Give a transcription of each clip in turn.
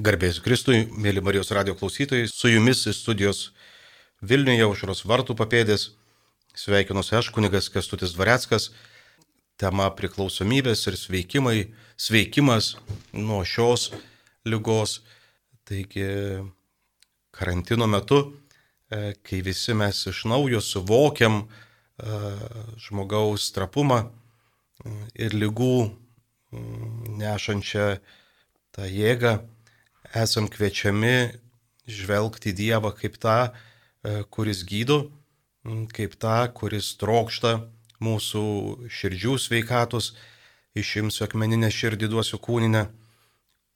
Garbės Kristui, mėly Marijos radio klausytojai, su jumis iš studijos Vilniuje užros vartų papėdės. Sveikinuosi aš, kunigas Kestutis Dvareckas. Tema priklausomybės ir sveikimai, sveikimas nuo šios lygos. Taigi karantino metu, e, kai visi mes iš naujo suvokiam e, žmogaus trapumą e, ir lygų nešančią tą jėgą, esam kviečiami žvelgti Dievą kaip tą, e, kuris gydo, kaip tą, kuris trokšta mūsų širdžių sveikatos, išimsiu akmeninę širdį, duosiu kūninę,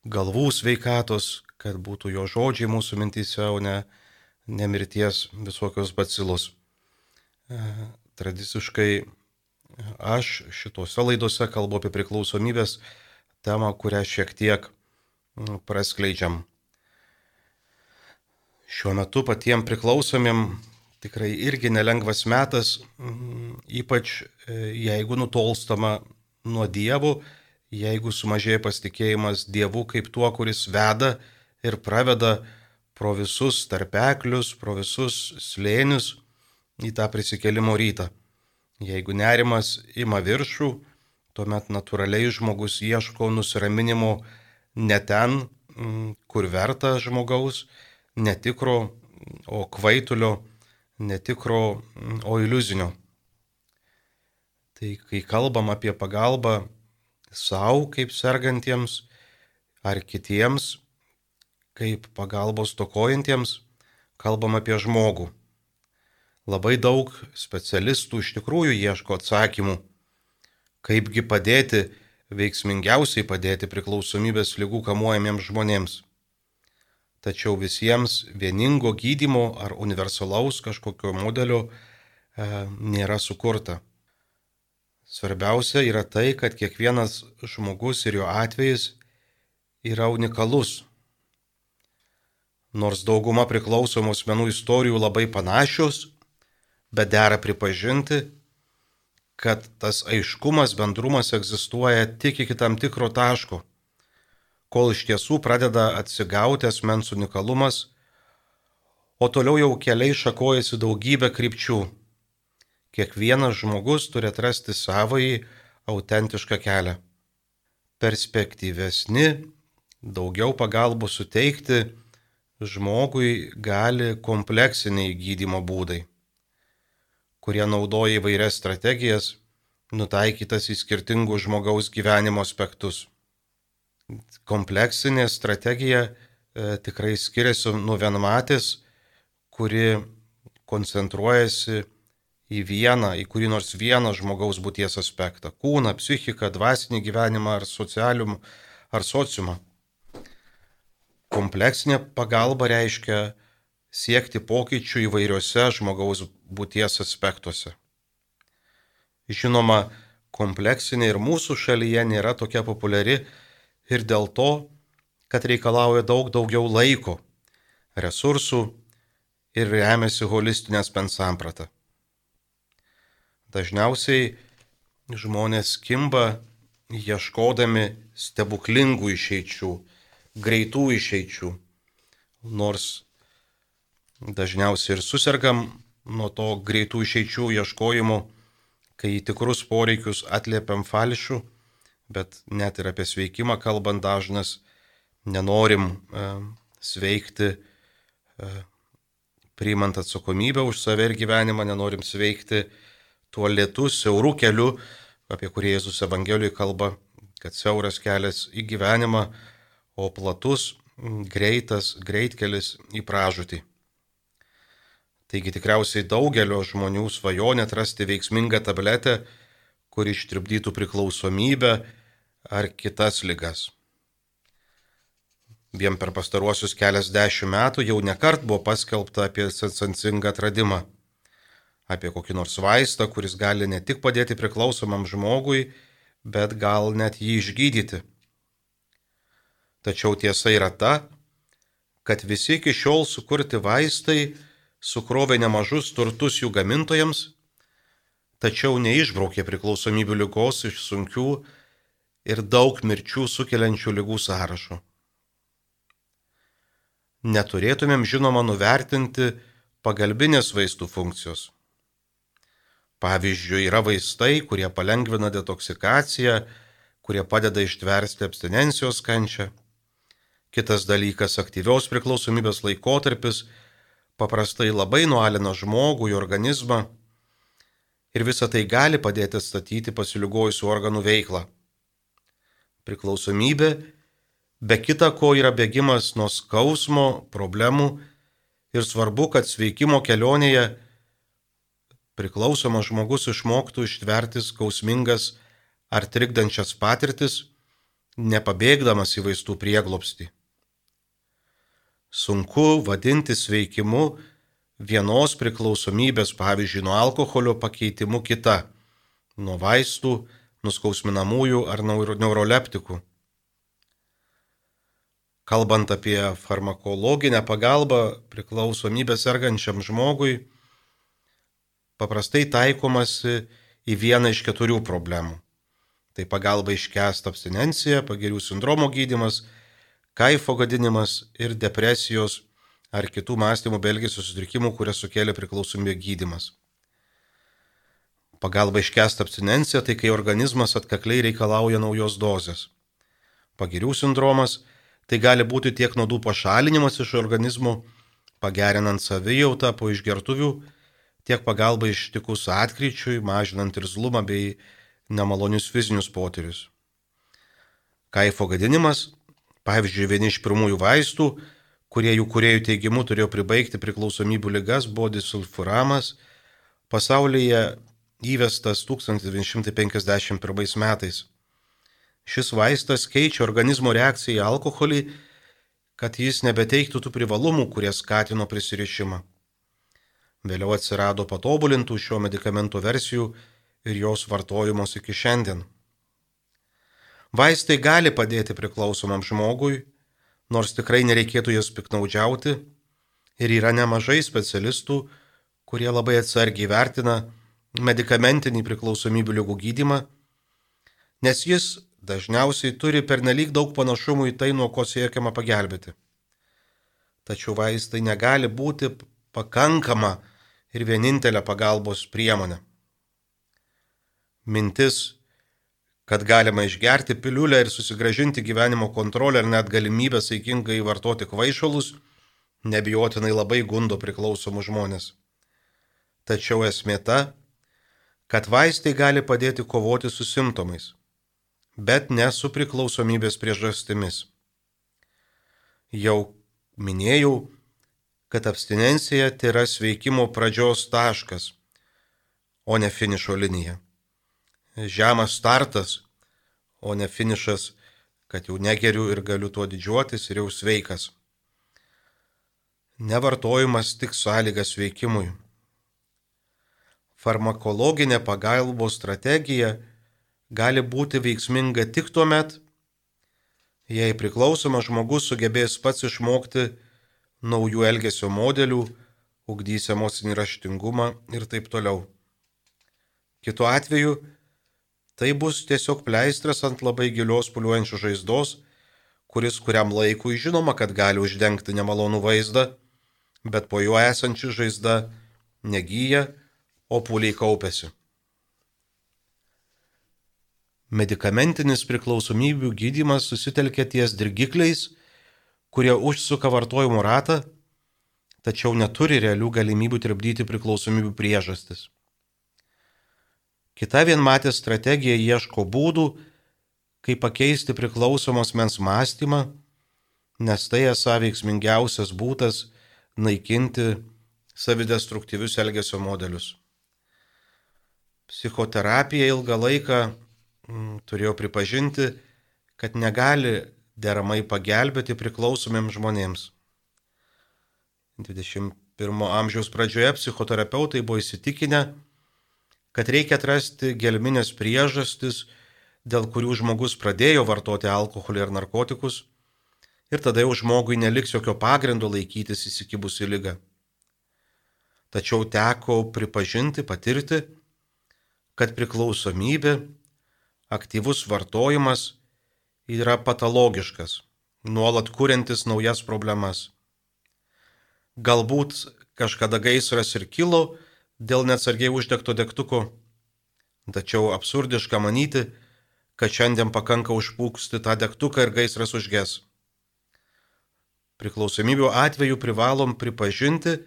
galvų sveikatos, kad būtų jo žodžiai mūsų mintise, o ne, ne mirties visokios bacilus. E, tradiciškai aš šituose laidose kalbu apie priklausomybės temą, kurią šiek tiek praskleidžiam. Šiuo metu patiems priklausomiem tikrai irgi nelengvas metas, mm, ypač e, jeigu nutolstama nuo dievų, jeigu sumažėja pasitikėjimas dievu kaip tuo, kuris veda ir praveda pro visus tarpeklius, pro visus slėnius į tą prisikelimo rytą. Jeigu nerimas ima viršų, tuomet natūraliai žmogus ieško nusiraminimo ne ten, mm, kur verta žmogaus, netikro, o kvaitulio, netikro, mm, o iliuzinio. Tai kai kalbam apie pagalbą savo kaip sergantiems ar kitiems, kaip pagalbos tokojantiems, kalbam apie žmogų. Labai daug specialistų iš tikrųjų ieško atsakymų, kaipgi padėti veiksmingiausiai padėti priklausomybės lygų kamuojamiems žmonėms. Tačiau visiems vieningo gydimo ar universalaus kažkokio modelio e, nėra sukurta. Svarbiausia yra tai, kad kiekvienas žmogus ir jo atvejis yra unikalus. Nors dauguma priklausomų asmenų istorijų labai panašios, bet dera pripažinti, kad tas aiškumas, bendrumas egzistuoja tik iki tam tikro taško, kol iš tiesų pradeda atsigauti asmens unikalumas, o toliau jau keliai šakojasi daugybę krypčių. Kiekvienas žmogus turi atrasti savąjį autentišką kelią. Perspektyvesni, daugiau pagalbų suteikti žmogui gali kompleksiniai gydimo būdai kurie naudoja įvairias strategijas, nutaikytas į skirtingus žmogaus gyvenimo aspektus. Kompleksinė strategija e, tikrai skiriasi nuo vienmatės, kuri koncentruojasi į vieną, į kurį nors vieną žmogaus būties aspektą - kūną, psichiką, dvasinį gyvenimą ar socialium, ar sociumą. Kompleksinė pagalba reiškia siekti pokyčių įvairiose žmogaus būties aspektuose. Žinoma, kompleksinė ir mūsų šalyje nėra tokia populiari ir dėl to, kad reikalauja daug daugiau laiko, resursų ir remiasi holistinės pensampratą. Dažniausiai žmonės kimba ieškodami stebuklingų išeičių, greitų išeičių, nors dažniausiai ir susirgam nuo to greitų išeičių ieškojimų, kai į tikrus poreikius atliepiam falšų, bet net ir apie sveikimą kalbant dažnas nenorim e, sveikti, e, priimant atsakomybę už save ir gyvenimą, nenorim sveikti tuo lietu, siaurų keliu, apie kurį Jėzus Evangelijoje kalba, kad siauras kelias į gyvenimą, o platus, greitas, greitkelis į pražūtį. Taigi tikriausiai daugelio žmonių svajonė atrasti veiksmingą tabletę, kuri ištribdytų priklausomybę ar kitas ligas. Vien per pastaruosius keliasdešimt metų jau nekart buvo paskelbta apie sensingą atradimą. Apie kokį nors vaistą, kuris gali ne tik padėti priklausomam žmogui, bet gal net jį išgydyti. Tačiau tiesa yra ta, kad visi iki šiol sukurti vaistai sukrovė nemažus turtus jų gamintojams, tačiau neišbraukė priklausomybių lygos iš sunkių ir daug mirčių sukeliančių lygų sąrašo. neturėtumėm žinoma nuvertinti pagalbinės vaistų funkcijos. Pavyzdžiui, yra vaistai, kurie palengvina detoksikaciją, kurie padeda ištversti abstinencijos kančią. Kitas dalykas - aktyvios priklausomybės laikotarpis paprastai labai nualina žmogų į organizmą ir visa tai gali padėti atstatyti pasiligojusių organų veiklą. Priklausomybė be kita ko yra bėgimas nuo skausmo, problemų ir svarbu, kad sveikimo kelionėje priklausomas žmogus išmoktų ištverti skausmingas ar trikdančias patirtis, nepabėgdamas į vaistų prieglopstį. Sunku vadinti sveikimu vienos priklausomybės, pavyzdžiui, nuo alkoholio pakeitimu kita, nuo vaistų, nuskausminamųjų ar neuroleptikų. Kalbant apie farmakologinę pagalbą priklausomybę sergančiam žmogui, paprastai taikomasi į vieną iš keturių problemų. Tai pagalba iškest abstinencija, pagirių sindromo gydimas, kaifo gadinimas ir depresijos ar kitų mąstymo belgesio sutrikimų, kurie sukėlė priklausomybę gydimas. Pagalba iškest abstinencija tai kai organizmas atkakliai reikalauja naujos dozės. Pagirių sindromas tai gali būti tiek nuodų pašalinimas iš organizmo, pagerinant savijautą po išgertuvių tiek pagalba ištikus atkryčiui, mažinant irzlumą bei nemalonius fizinius potyrius. Kaifo gadinimas, pavyzdžiui, vieni iš pirmųjų vaistų, kurie jų kuriejų teigimu turėjo pribaigti priklausomybių lygas, buvo disulfuramas, pasaulyje įvestas 1951 metais. Šis vaistas keičia organizmo reakciją į alkoholį, kad jis nebeteiktų tų privalumų, kurie skatino prisirišimą. Vėliau atsirado patobulintų šio medikamento versijų ir jos vartojimos iki šiandien. Vaistai gali padėti priklausomam žmogui, nors tikrai nereikėtų jas piknaudžiauti ir yra nemažai specialistų, kurie labai atsargiai vertina medicamentinį priklausomybių lygų gydimą, nes jis dažniausiai turi pernelyg daug panašumų į tai, nuo ko siekiama pagelbėti. Tačiau vaistai negali būti pakankama ir vienintelė pagalbos priemonė. Mintis, kad galima išgerti piliulę ir susigražinti gyvenimo kontrolę ar net galimybę saikingai vartoti kvaišalus, nebijotinai labai gundo priklausomus žmonės. Tačiau esmė ta, kad vaistai gali padėti kovoti su simptomais, bet ne su priklausomybės priežastimis. Jau minėjau, kad abstinencija tai yra sveikimo pradžios taškas, o ne finišo linija. Žemas startas, o ne finišas, kad jau negeriu ir galiu tuo didžiuotis ir jau sveikas. Nevartojimas tik sąlygas veikimui. Farmakologinė pagalbos strategija gali būti veiksminga tik tuo met, jei priklausomas žmogus sugebės pats išmokti naujų elgesio modelių, ugdys emocinį raštingumą ir taip toliau. Kitu atveju, tai bus tiesiog pleistras ant labai gilios puliuojančios žaizdos, kuris kuriam laikui žinoma, kad gali uždengti nemalonų vaizdą, bet po juo esanči žaizda negyja, o puliai kaupėsi. Medikamentinis priklausomybių gydimas susitelkia ties dirgikliais, kurie užsuka vartojimo ratą, tačiau neturi realių galimybių trikdyti priklausomybių priežastis. Kita vienmatė strategija ieško būdų, kaip pakeisti priklausomos mens mąstymą, nes tai esą veiksmingiausias būdas naikinti savidestruktyvius elgesio modelius. Psichoterapija ilgą laiką mm, turėjo pripažinti, kad negali deramai pagelbėti priklausomiems žmonėms. 21 amžiaus pradžioje psichoterapeutai buvo įsitikinę, kad reikia atrasti gelminės priežastis, dėl kurių žmogus pradėjo vartoti alkoholį ir narkotikus, ir tada jau žmogui neliks jokio pagrindo laikytis įsikibusi lyga. Tačiau teko pripažinti, patirti, kad priklausomybė, aktyvus vartojimas yra patologiškas, nuolat kuriantis naujas problemas. Galbūt kažkada gaisras ir kilo dėl neatsargiai uždegto degtuko, tačiau absurdiška manyti, kad šiandien pakanka užpūksti tą degtuką ir gaisras užges. Priklausomybių atveju privalom pripažinti,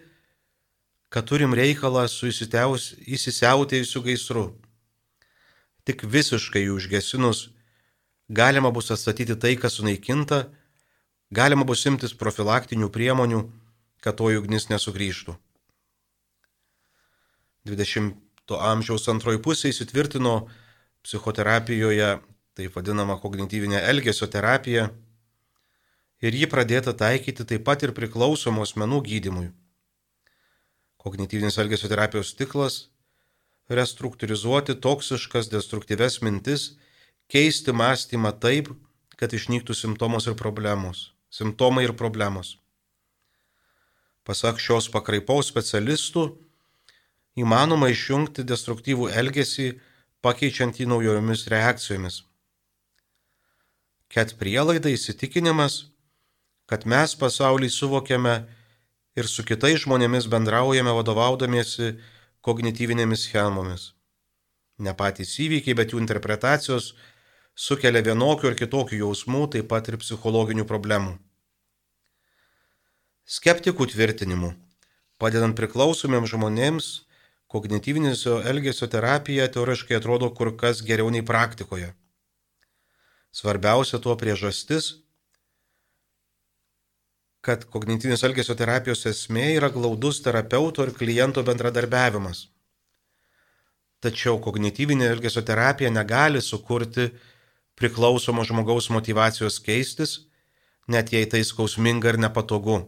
kad turim reikalą su įsisiautėjusiu gaisru. Tik visiškai jų užgesinus galima bus atstatyti tai, kas sunaikinta, galima bus imtis profilaktinių priemonių, kad to ugnis nesugrįžtų. 20 amžiaus antroji pusė įsitvirtino psichoterapijoje, taip vadinama kognityvinė elgesio terapija, ir ji pradėta taikyti taip pat ir priklausomų asmenų gydimui. Kognityvinis elgesio terapijos tiklas - restruktūrizuoti toksiškas, destruktyves mintis, keisti mąstymą taip, kad išnyktų simptomos ir problemos. Simptomai ir problemos. Pasak šios pakraipos specialistų, įmanoma išjungti destruktyvų elgesį, pakeičiant jį naujomis reakcijomis. Ket prielaida įsitikinimas, kad mes pasaulį suvokiame ir su kitais žmonėmis bendraujame vadovaudamiesi kognityvinėmis schemomis. Ne patys įvykiai, bet jų interpretacijos sukelia vienokių ir kitokių jausmų, taip pat ir psichologinių problemų. Skeptikų tvirtinimu, padedant priklausomiems žmonėms, kognityvinio elgesio terapija teoriškai atrodo kur kas geriau nei praktikoje. Svarbiausia tuo priežastis, kad kognityvinės elgesio terapijos esmė yra glaudus terapeuto ir kliento bendradarbiavimas. Tačiau kognityvinė elgesio terapija negali sukurti priklausomo žmogaus motivacijos keistis, net jei tai skausminga ir nepatogu.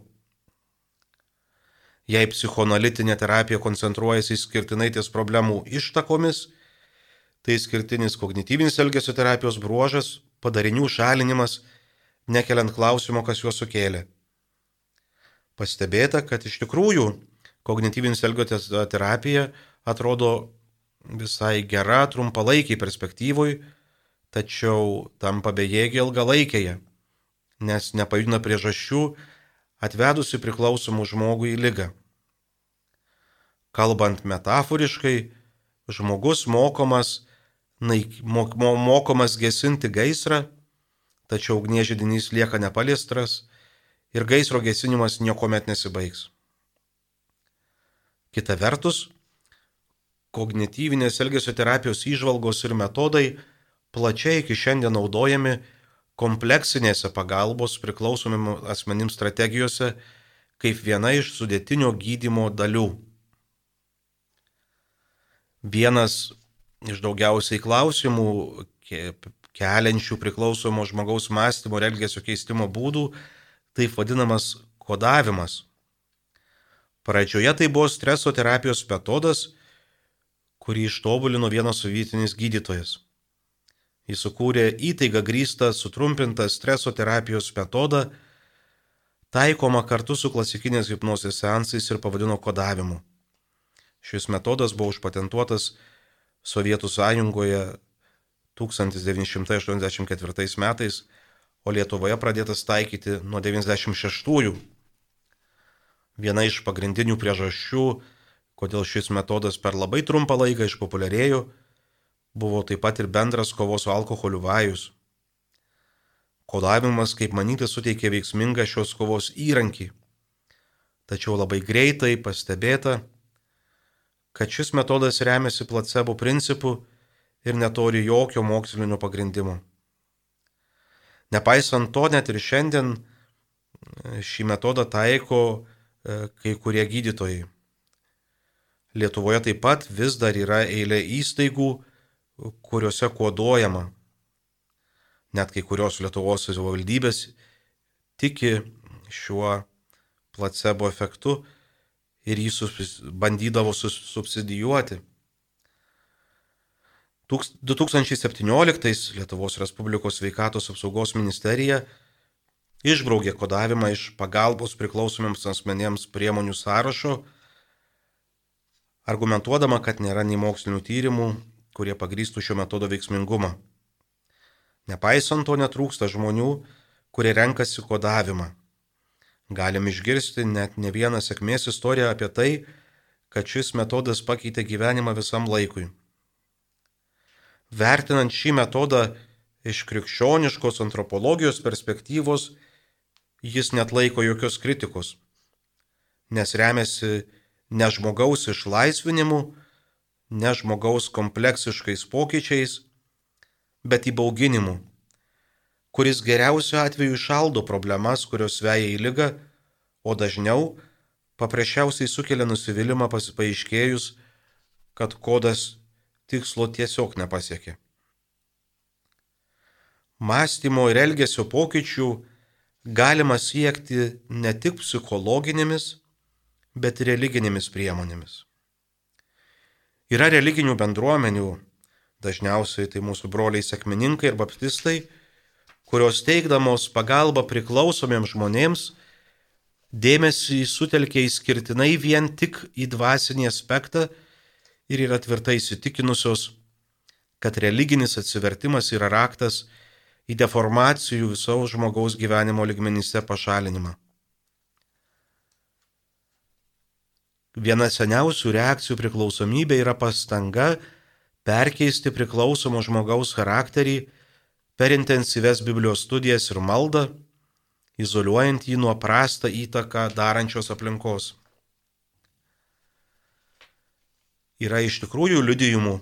Jei psichoanalitinė terapija koncentruojasi išskirtinai ties problemų ištakomis, tai skirtinis kognityvinis elgesio terapijos bruožas - padarinių šalinimas, nekeliant klausimo, kas juos sukėlė. Pastebėta, kad iš tikrųjų kognityvinis elgesio terapija atrodo visai gera trumpalaikiai perspektyvoj, tačiau tampa bejėgiai ilgalaikėje, nes nepajudina priežasčių atvedusi priklausomų žmogų į lygą. Kalbant metaforiškai, žmogus mokomas, naik, mok, mokomas gesinti gaisrą, tačiau ugniežydinys lieka nepaliestras ir gaisro gesinimas niekuomet nesibaigs. Kita vertus, kognityvinės elgesio terapijos įžvalgos ir metodai plačiai iki šiandien naudojami kompleksinėse pagalbos priklausomim asmenims strategijose kaip viena iš sudėtinio gydimo dalių. Vienas iš daugiausiai klausimų keliančių priklausomo žmogaus mąstymo ir elgesio keistimo būdų taip vadinamas kodavimas. Pradžioje tai buvo streso terapijos metodas, kurį ištobulino vienas sovietinis gydytojas. Jis sukūrė įtaigą grįstą sutrumpintą streso terapijos metodą, taikoma kartu su klasikinės hipnozės seansais ir pavadino kodavimu. Šis metodas buvo užpatentuotas Sovietų sąjungoje 1984 metais o Lietuvoje pradėtas taikyti nuo 96-ųjų. Viena iš pagrindinių priežasčių, kodėl šis metodas per labai trumpą laiką išpopuliarėjo, buvo taip pat ir bendras kovos su alkoholiu vajus. Kodavimas, kaip manyti, suteikė veiksmingą šios kovos įrankį. Tačiau labai greitai pastebėta, kad šis metodas remiasi placebo principu ir neturi jokio mokslinio pagrindimo. Nepaisant to, net ir šiandien e, šį metodą taiko e, kai kurie gydytojai. Lietuvoje taip pat vis dar yra eilė įstaigų, kuriuose koduojama. Net kai kurios Lietuvos valdybės tiki šiuo placebo efektu ir jį bandydavo subsidijuoti. 2017 Lietuvos Respublikos sveikatos apsaugos ministerija išbraukė kodavimą iš pagalbos priklausomiems asmenėms priemonių sąrašo, argumentuodama, kad nėra nei mokslinių tyrimų, kurie pagrįstų šio metodo veiksmingumą. Nepaisant to netrūksta žmonių, kurie renkasi kodavimą. Galim išgirsti net ne vieną sėkmės istoriją apie tai, kad šis metodas pakeitė gyvenimą visam laikui. Vertinant šį metodą iš krikščioniškos antropologijos perspektyvos, jis net laiko jokios kritikos, nes remiasi ne žmogaus išlaisvinimu, ne žmogaus kompleksiškais pokyčiais, bet įbauginimu kuris geriausiu atveju šaldo problemas, kurios veja į lygą, o dažniau paprasčiausiai sukelia nusivylimą pasipaaiškėjus, kad kodas tikslo tiesiog nepasiekė. Mąstymo ir elgesio pokyčių galima siekti ne tik psichologinėmis, bet ir religinėmis priemonėmis. Yra religinių bendruomenių, dažniausiai tai mūsų broliai sekmininkai ir baptistai, kurios teikdamos pagalbą priklausomiems žmonėms, dėmesį sutelkia įskirtinai vien tik į dvasinį aspektą ir yra tvirtai įsitikinusios, kad religinis atsivertimas yra raktas į deformacijų visaus žmogaus gyvenimo ligmenyse pašalinimą. Viena seniausių reakcijų priklausomybė yra pastanga perkeisti priklausomo žmogaus charakterį per intensyves Biblijos studijas ir maldą, izoliuojant jį nuo prastą įtaką darančios aplinkos. Yra iš tikrųjų liudijimų,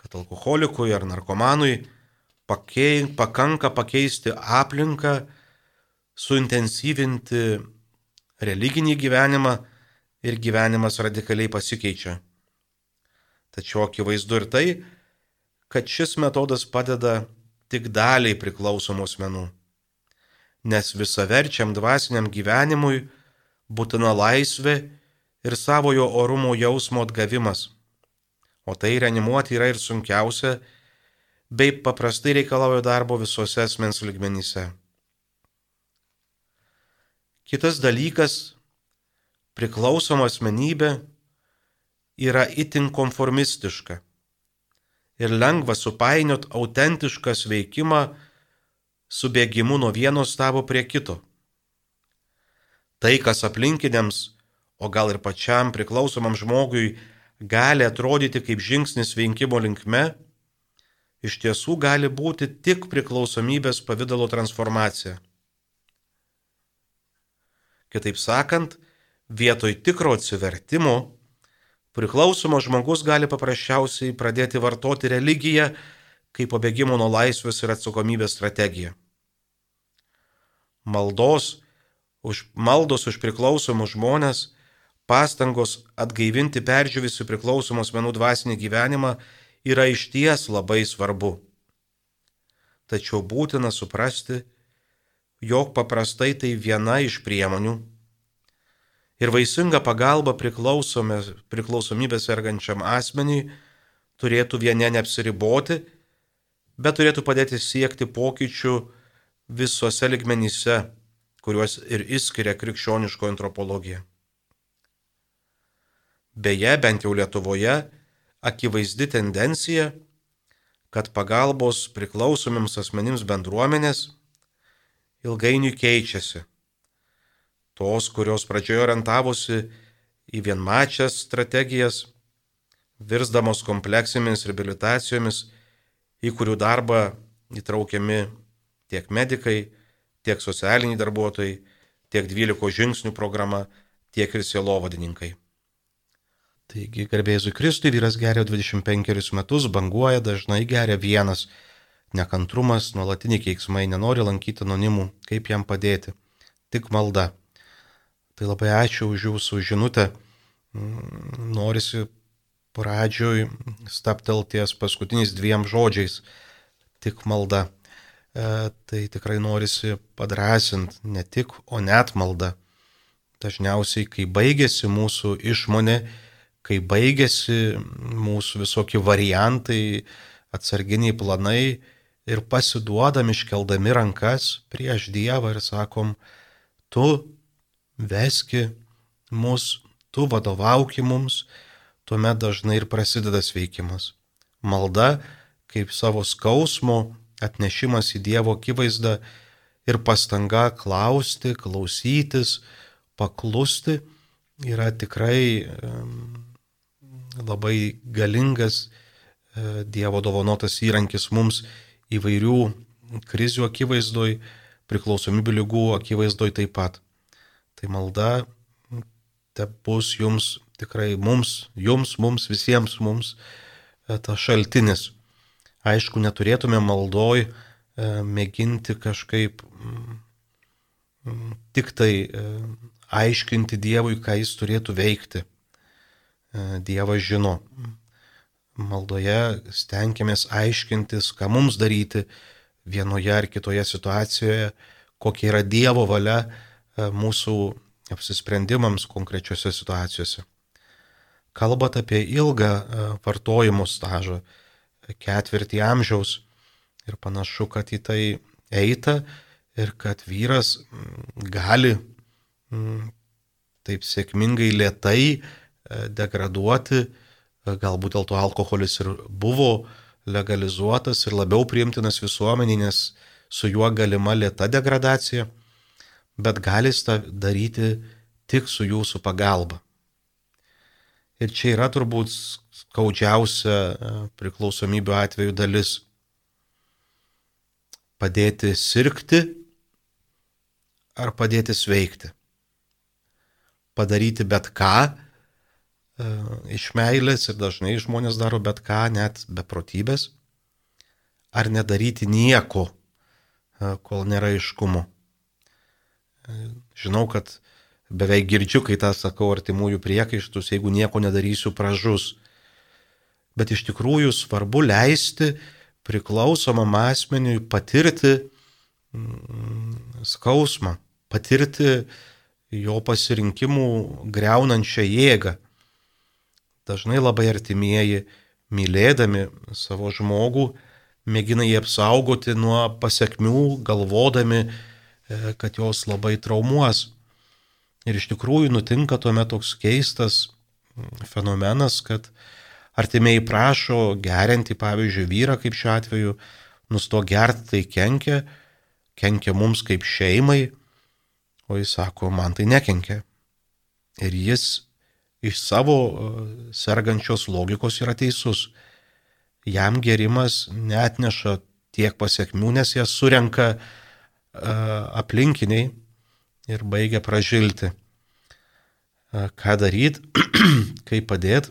kad alkoholikui ar narkomanui pakei, pakanka pakeisti aplinką, suintensyvinti religinį gyvenimą ir gyvenimas radikaliai pasikeičia. Tačiau akivaizdu ir tai, kad šis metodas padeda tik daliai priklausomų asmenų. Nes visaverčiam dvasiniam gyvenimui būtina laisvė ir savojo orumo jausmo atgavimas. O tai reanimuoti yra ir sunkiausia, bei paprastai reikalauja darbo visose asmens ligmenyse. Kitas dalykas - priklausoma asmenybė yra itin konformistiška ir lengva supainiot autentišką veikimą su bėgimu nuo vieno stabo prie kito. Tai, kas aplinkiniams, o gal ir pačiam priklausomam žmogui gali atrodyti kaip žingsnis veikimo linkme, iš tiesų gali būti tik priklausomybės pavydalo transformacija. Kitaip sakant, vietoj tikro atsivertimo Priklausomas žmogus gali paprasčiausiai pradėti vartoti religiją kaip pabėgimo nuo laisvės ir atsakomybės strategiją. Maldos, už, maldos už priklausomus žmonės, pastangos atgaivinti perdžiūvisi priklausomos menų dvasinį gyvenimą yra išties labai svarbu. Tačiau būtina suprasti, jog paprastai tai viena iš priemonių, ir vaisinga pagalba priklausomybės sergančiam asmeniui turėtų viene neapsiriboti, bet turėtų padėti siekti pokyčių visose ligmenyse, kuriuos ir įskiria krikščioniško antropologija. Beje, bent jau Lietuvoje, akivaizdi tendencija, kad pagalbos priklausomiems asmenims bendruomenės ilgainiui keičiasi tos, kurios pradžioje orientavosi į vienmačias strategijas, virsdamos kompleksimis reabilitacijomis, į kurių darbą įtraukiami tiek medikai, tiek socialiniai darbuotojai, tiek 12 žingsnių programa, tiek ir sielovadininkai. Taigi, garbėsiu Kristui, vyras geria 25 metus, banguoja, dažnai geria vienas, nekantrumas, nuolatiniai keiksmai, nenori lankyti anonimų, kaip jam padėti. Tik malda. Tai labai ačiū už jūsų žinutę. Mm, norisi pradžioj staptelties paskutiniais dviem žodžiais. Tik malda. E, tai tikrai norisi padrasinti ne tik, o net malda. Dažniausiai, kai baigėsi mūsų išmonė, kai baigėsi mūsų visokie variantai, atsarginiai planai ir pasiduodam iškeldami rankas prieš Dievą ir sakom, tu veski mus, tu vadovauki mums, tuomet dažnai ir prasideda sveikimas. Malda, kaip savo skausmo atnešimas į Dievo akivaizdą, ir pastanga klausti, klausytis, paklusti yra tikrai labai galingas e, Dievo dovanotas įrankis mums įvairių krizių akivaizdoj, priklausomybių lygų akivaizdoj taip pat. Tai malda te bus jums tikrai mums, jums, mums, visiems mums e, tas šaltinis. Aišku, neturėtume maldoj e, mėginti kažkaip mm, mm, tik tai e, aiškinti Dievui, ką jis turėtų veikti. Dievas žino. Maldoje stengiamės aiškintis, ką mums daryti vienoje ar kitoje situacijoje, kokia yra Dievo valia mūsų apsisprendimams konkrečiose situacijose. Kalbat apie ilgą e, vartojimo stažą, ketvirtį amžiaus ir panašu, kad į tai eita ir kad vyras gali taip sėkmingai lietai e, degraduoti, e, galbūt dėl to alkoholis ir buvo legalizuotas ir labiau priimtinas visuomeniai, nes su juo galima lieta degradacija, bet gali tą daryti tik su jūsų pagalba. Ir čia yra turbūt skaudžiausia e, priklausomybių atveju dalis. Padėti sirgti ar padėti sveikti. Padaryti bet ką e, iš meilės ir dažnai žmonės daro bet ką, net beprotybės. Ar nedaryti nieko, e, kol nėra iškumo. Žinau, kad beveik girdžiu, kai tą sakau artimųjų priekaištus, jeigu nieko nedarysiu, pražus. Bet iš tikrųjų svarbu leisti priklausomam asmeniui patirti mm, skausmą, patirti jo pasirinkimų greunančią jėgą. Dažnai labai artimieji, mylėdami savo žmogų, mėgina jį apsaugoti nuo pasiekmių, galvodami, kad jos labai traumuos. Ir iš tikrųjų nutinka tuomet toks keistas fenomenas, kad artimiai prašo gerinti, pavyzdžiui, vyrą, kaip šiuo atveju, nusto gerti tai kenkia, kenkia mums kaip šeimai, o jis sako, man tai nekenkia. Ir jis iš savo e, sergančios logikos yra teisus. Jam gerimas netneša tiek pasiekmių, nes jas surenka uh, aplinkiniai ir baigia pražilti. Ką daryti, kaip padėti?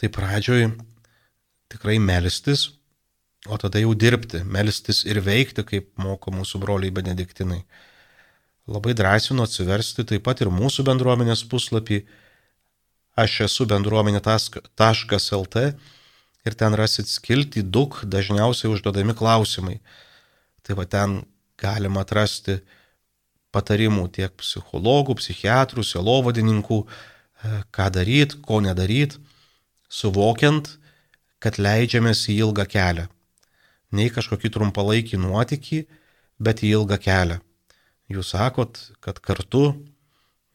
Tai pradžioj tikrai melstis, o tada jau dirbti, melstis ir veikti, kaip moko mūsų broliai benediktinai. Labai drąsinu atsiversti taip pat ir mūsų bendruomenės puslapį aš esu bendruomenė.lt ir ten rasit skilti daug dažniausiai užduodami klausimai. Tai va ten galima atrasti patarimų tiek psichologų, psichiatrų, selovadininkų, e, ką daryti, ko nedaryti, suvokiant, kad leidžiamės į ilgą kelią. Ne į kažkokį trumpalaikį nuotykį, bet į ilgą kelią. Jūs sakot, kad kartu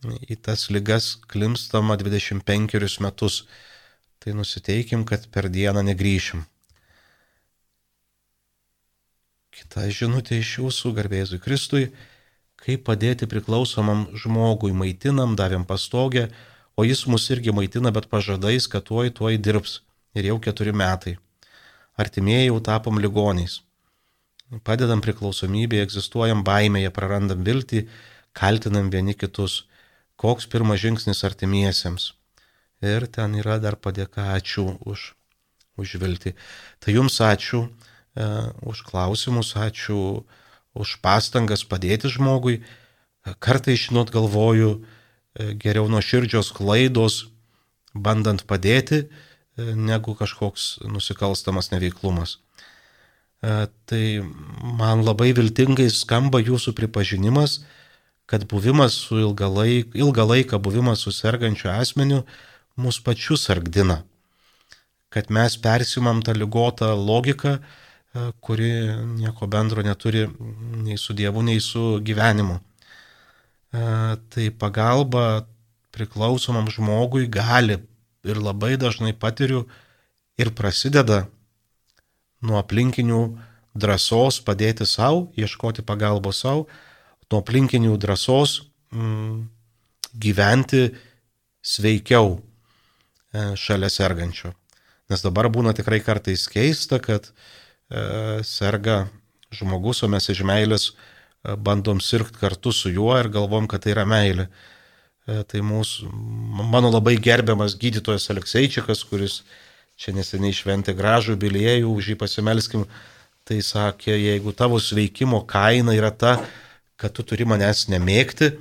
į tas lygas klimstama 25 metus. Tai nusiteikim, kad per dieną negryšim. Kita žinutė iš jūsų, garbėzui Kristui kaip padėti priklausomam žmogui, maitinam, davėm pastogę, o jis mus irgi maitina, bet pažadais, kad tuoj, tuoj dirbs. Ir jau keturi metai. Artimieji jau tapom ligoniais. Padedam priklausomybėje, egzistuojam baimėje, prarandam viltį, kaltinam vieni kitus. Koks pirmas žingsnis artimiesiems. Ir ten yra dar padėka ačiū už, už viltį. Tai jums ačiū už klausimus, ačiū už pastangas padėti žmogui. Kartai, žinot, galvoju, e, geriau nuo širdžios klaidos, bandant padėti, e, negu kažkoks nusikalstamas neveiklumas. E, tai man labai viltingai skamba jūsų pripažinimas, kad buvimas su ilgą laiką, ilgą laiką buvimas su sergančiu asmeniu mus pačius sargdina. Kad mes persimam tą lygotą logiką, E, kuri nieko bendro neturi nei su Dievu, nei su gyvenimu. E, tai pagalba priklausomam žmogui gali ir labai dažnai patiriu ir prasideda nuo aplinkinių drąsos padėti savo, ieškoti pagalbos savo, nuo aplinkinių drąsos mm, gyventi sveikiau e, šalia sergančio. Nes dabar būna tikrai kartais keista, kad e, serga žmogus, o mes iš meilės e, bandom sirgti kartu su juo ir galvom, kad tai yra meilė. E, tai mūsų, mano labai gerbiamas gydytojas Alekseičikas, kuris čia neseniai šventė gražų biliejų, už jį pasimelskim, tai sakė, jeigu tavo sveikimo kaina yra ta, kad tu turi manęs nemėgti,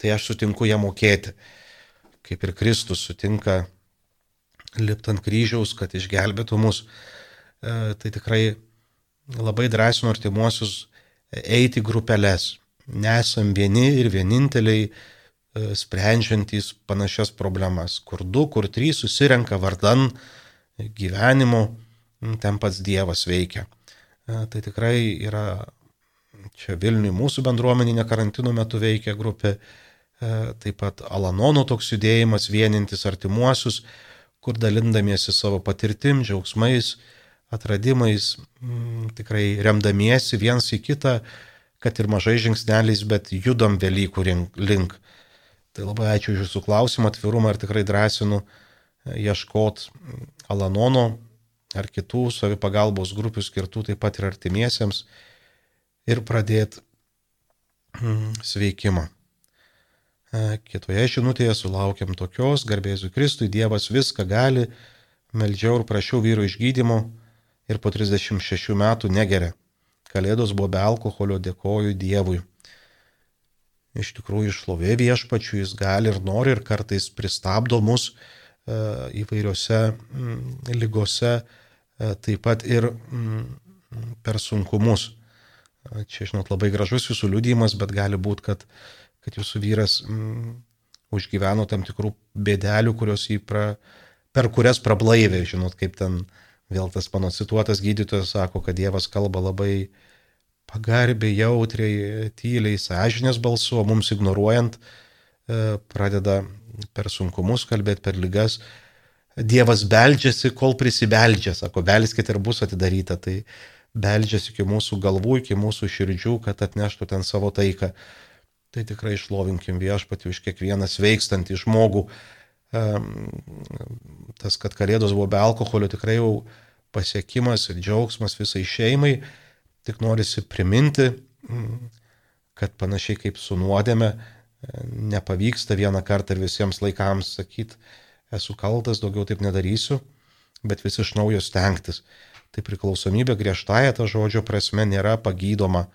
tai aš sutinku ją mokėti. Kaip ir Kristus sutinka lipti ant kryžiaus, kad išgelbėtų mus. E, tai tikrai labai drąsinu artimuosius eiti grupelės. Nesam vieni ir vieninteliai e, sprendžiantys panašias problemas. Kur du, kur trys susirenka vardan gyvenimo, ten pats Dievas veikia. E, tai tikrai yra čia Vilniui mūsų bendruomeninė karantino metu veikia grupė, taip pat Alanono toks judėjimas vienintis artimuosius, kur dalindamiesi savo patirtim, džiaugsmais, atradimais, m, tikrai remdamiesi viens į kitą, kad ir mažai žingsneliais, bet judam Velykų link. Tai labai ačiū už Jūsų klausimą, atvirumą ir tikrai drąsinu e, ieškot Alanono ar kitų savipagalbos grupių skirtų taip pat ir artimiesiems ir pradėti mm, sveikimą. E, kitoje žinutėje sulaukiam tokios, garbėsiu Kristui, Dievas viską gali, meldžiau ir prašiau vyro išgydymo ir po 36 metų negeria. Kalėdos buvo be alkoholio, dėkoju Dievui. Iš tikrųjų, išlovė viešpačių jis gali ir nori ir kartais pristabdo mus e, įvairiose mm, lygose, e, taip pat ir mm, per sunkumus. Čia, žinot, labai gražus jūsų liūdėjimas, bet gali būti, kad, kad jūsų vyras mm, užgyveno tam tikrų bėdelių, kurios jį pra, per kurias prablaivė, žinot, kaip ten vėl tas mano cituotas gydytojas sako, kad Dievas kalba labai pagarbiai, jautriai, tyliai, sąžinės balsu, o mums ignoruojant e, pradeda per sunkumus kalbėti, per lygas. Dievas beldžiasi, kol prisibeldžia, sako, belskite ir bus atidaryta. Tai beldžiasi iki mūsų galvų, iki mūsų širdžių, kad atneštų ten savo taiką. Tai tikrai išlovinkim viešpatį už kiekvieną sveikstantį žmogų. Tas, kad kalėdos buvo be alkoholio, tikrai jau pasiekimas ir džiaugsmas visai šeimai. Tik norisi priminti, kad panašiai kaip su nuodėme, nepavyksta vieną kartą ir visiems laikams sakyti, esu kaltas, daugiau taip nedarysiu, bet vis iš naujo stengtis tai priklausomybė griežtąją tą žodžio prasme nėra pagydoma.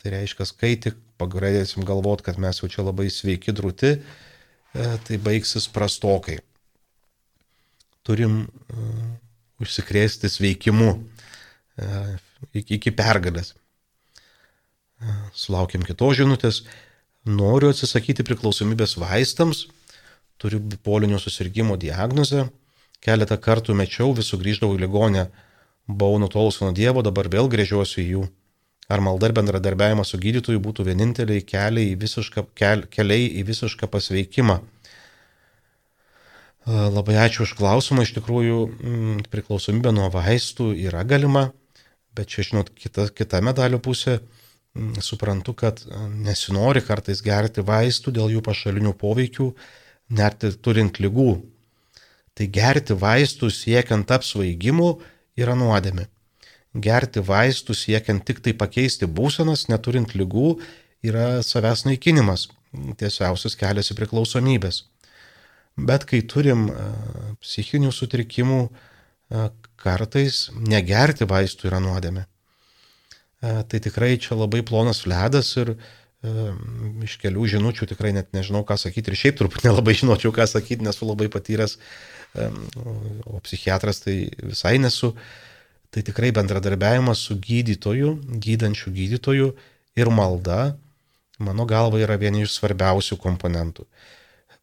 Tai reiškia, kai tik pagradėsim galvot, kad mes jau čia labai sveiki drūti, e, tai baigsis prastokai. Turim uh, užsikrėsti sveikimu uh, iki, iki pergalės. Uh, sulaukiam kitos žinutės. Noriu atsisakyti priklausomybės vaistams, turiu bipolinio susirgymo diagnozę, keletą kartų mečiau, vis sugrįždavau į ligonę buvau nutolus nuo Dievo, dabar vėl grėžiuosi į jų. Ar malda ir bendradarbiavimas su gydytoju būtų vieninteliai keliai į visišką, kel, keliai į visišką pasveikimą? Labai ačiū už klausimą. Iš tikrųjų, mm, priklausomybė nuo vaistų yra galima, bet čia, žinot, kita, kita medalio pusė. Mm, suprantu, kad nesinori kartais gerti vaistų dėl jų pašalinių poveikių, net turint lygų. Tai gerti vaistų siekiant apsvaigimų yra nuodėmė. Gerti vaistus siekiant tik tai pakeisti būsenas, neturint lygų, yra savęs naikinimas, tiesiausias kelias į priklausomybės. Bet kai turim e, psichinių sutrikimų, e, kartais negerti vaistų yra nuodėmė. E, tai tikrai čia labai plonas ledas ir iš kelių žinučių tikrai net nežinau, ką sakyti ir šiaip turbūt nelabai žinočiau, ką sakyti, nesu labai patyręs o psichiatras tai visai nesu. Tai tikrai bendradarbiavimas su gydytoju, gydančiu gydytoju ir malda, mano galva, yra vieni iš svarbiausių komponentų.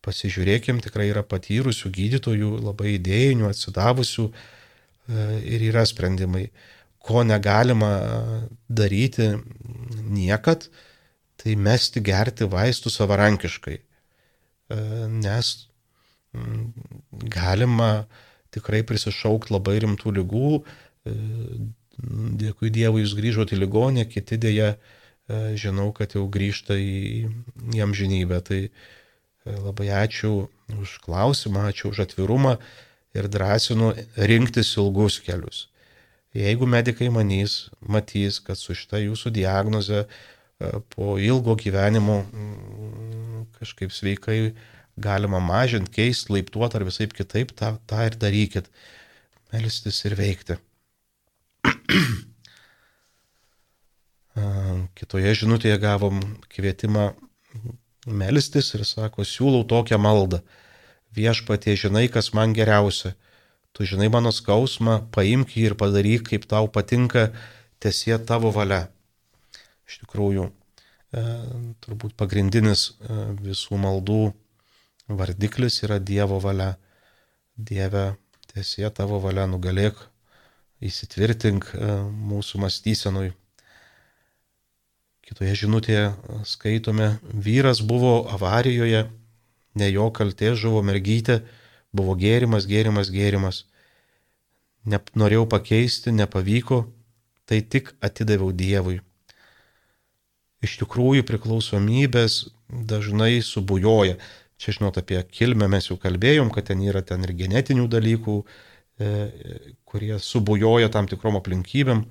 Pasižiūrėkim, tikrai yra patyrusių gydytojų, labai idėjinių, atsidavusių e, ir yra sprendimai. Ko negalima daryti niekad, tai mesti gerti vaistų savarankiškai. E, nes galima tikrai prisišaukti labai rimtų lygų, e, dėkui Dievui jūs grįžote į ligonę, kiti dėja e, žinau, kad jau grįžta į, į amžinybę. Tai e, labai ačiū už klausimą, ačiū už atvirumą ir drąsinu rinktis ilgus kelius. Jeigu medikai manys, matys, kad su šita jūsų diagnoze po ilgo gyvenimo mm, kažkaip sveikai galima mažinti, keisti, laiptuoti ar visai kitaip, tą, tą ir darykit. Melstis ir veikti. Kitoje žinutėje gavom kvietimą melstis ir sako, siūlau tokią maldą. Viešpatie žinai, kas man geriausia. Tu žinai mano skausmą, paimk jį ir padaryk, kaip tau patinka, tiesie tavo valia. Iš tikrųjų, e, turbūt pagrindinis e, visų maldų vardiklis yra Dievo valia. Dieve, tiesie tavo valia nugalėk įsitvirtink e, mūsų mąstysenui. Kitoje žinutėje skaitome, vyras buvo avarijoje, ne jo kaltė žuvo mergytė, buvo gėrimas, gėrimas, gėrimas. Ne, norėjau pakeisti, nepavyko, tai tik atidaviau Dievui. Iš tikrųjų priklausomybės dažnai subujoja. Čia žinot apie kilmę mes jau kalbėjom, kad ten yra ten ir genetinių dalykų, E, kurie subujoja tam tikrom aplinkybėm.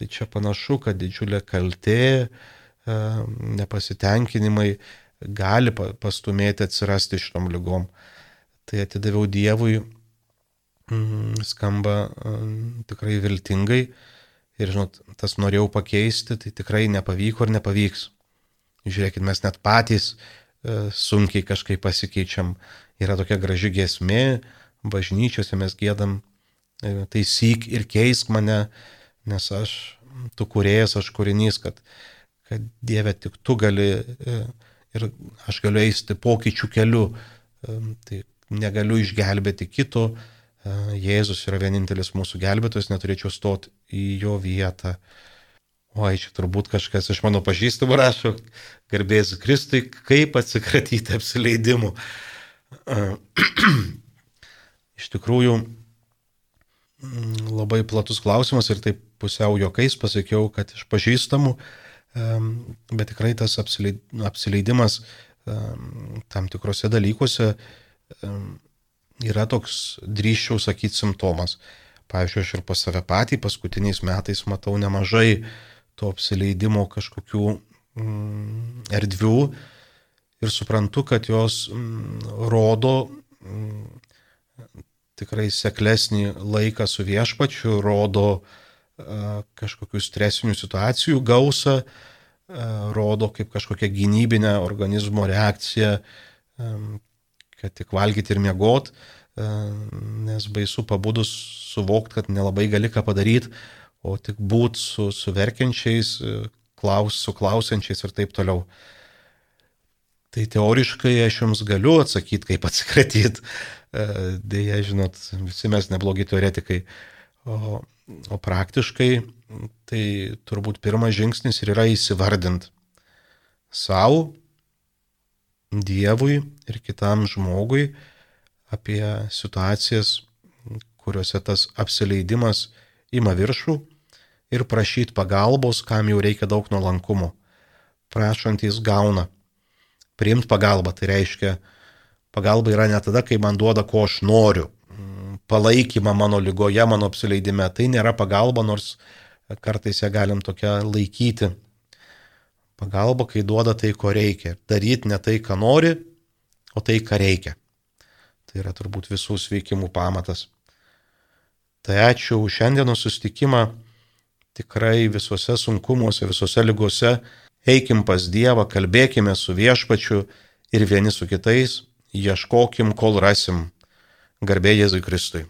Tai čia panašu, kad didžiulė kaltė, e, nepasitenkinimai gali pastumėti atsirasti šitom lygom. Tai atidaviau Dievui, mm, skamba e, tikrai viltingai ir, žinot, tas norėjau pakeisti, tai tikrai nepavyko ir nepavyks. Žiūrėkit, mes net patys sunkiai kažkaip pasikeičiam. Yra tokia graži gesmė, bažnyčiose mes gėdam e, taisyk ir keisk mane, nes aš, tu kuriejas, aš kūrinys, kad, kad Dieve tik tu gali e, ir aš galiu eisti pokyčių keliu, e, tai negaliu išgelbėti kito, Jėzus yra vienintelis mūsų gelbėtojas, neturėčiau stoti į jo vietą. Oi, čia turbūt kažkas iš mano pažįstamų rašo, garbėsiu Kristui, kaip atsikratyti apsileidimų. Iš tikrųjų, mm, labai platus klausimas ir taip pusiau jokais pasakiau, kad iš pažįstamų, bet tikrai tas apsileidimas tam tikrose dalykuose yra toks, drįščiau sakyti, simptomas. Pavyzdžiui, aš ir pas save patį paskutiniais metais matau nemažai to apsileidimo kažkokių mm, erdvių ir suprantu, kad jos mm, rodo tikrai seklesnį laiką su viešpačiu, rodo kažkokių stresinių situacijų gausą, rodo kaip kažkokia gynybinė organizmo reakcija, kad tik valgyti ir miegot, nes baisu pabudus suvokti, kad nelabai gali ką padaryti, o tik būt su, su verkiančiais, klaus, su klausiančiais ir taip toliau. Tai teoriškai aš jums galiu atsakyti, kaip atsikratyti, dėja, žinot, visi mes neblogi teoretikai. O, o praktiškai tai turbūt pirmas žingsnis ir yra įsivardint savo, Dievui ir kitam žmogui apie situacijas, kuriuose tas apsileidimas ima viršų ir prašyti pagalbos, kam jau reikia daug nuolankumo. Prašantys gauna. Priimti pagalbą, tai reiškia, Pagalba yra ne tada, kai man duoda, ko aš noriu. Palaikymą mano lygoje, mano apsileidime. Tai nėra pagalba, nors kartais ją galim tokia laikyti. Pagalba, kai duoda tai, ko reikia. Daryti ne tai, ką nori, o tai, ką reikia. Tai yra turbūt visų sveikimų pamatas. Tai ačiū už šiandienos sustikimą. Tikrai visuose sunkumuose, visuose lygose eikim pas Dievą, kalbėkime su viešpačiu ir vieni su kitais ieškokim, kol rasim. Garbė Jėzui Kristui.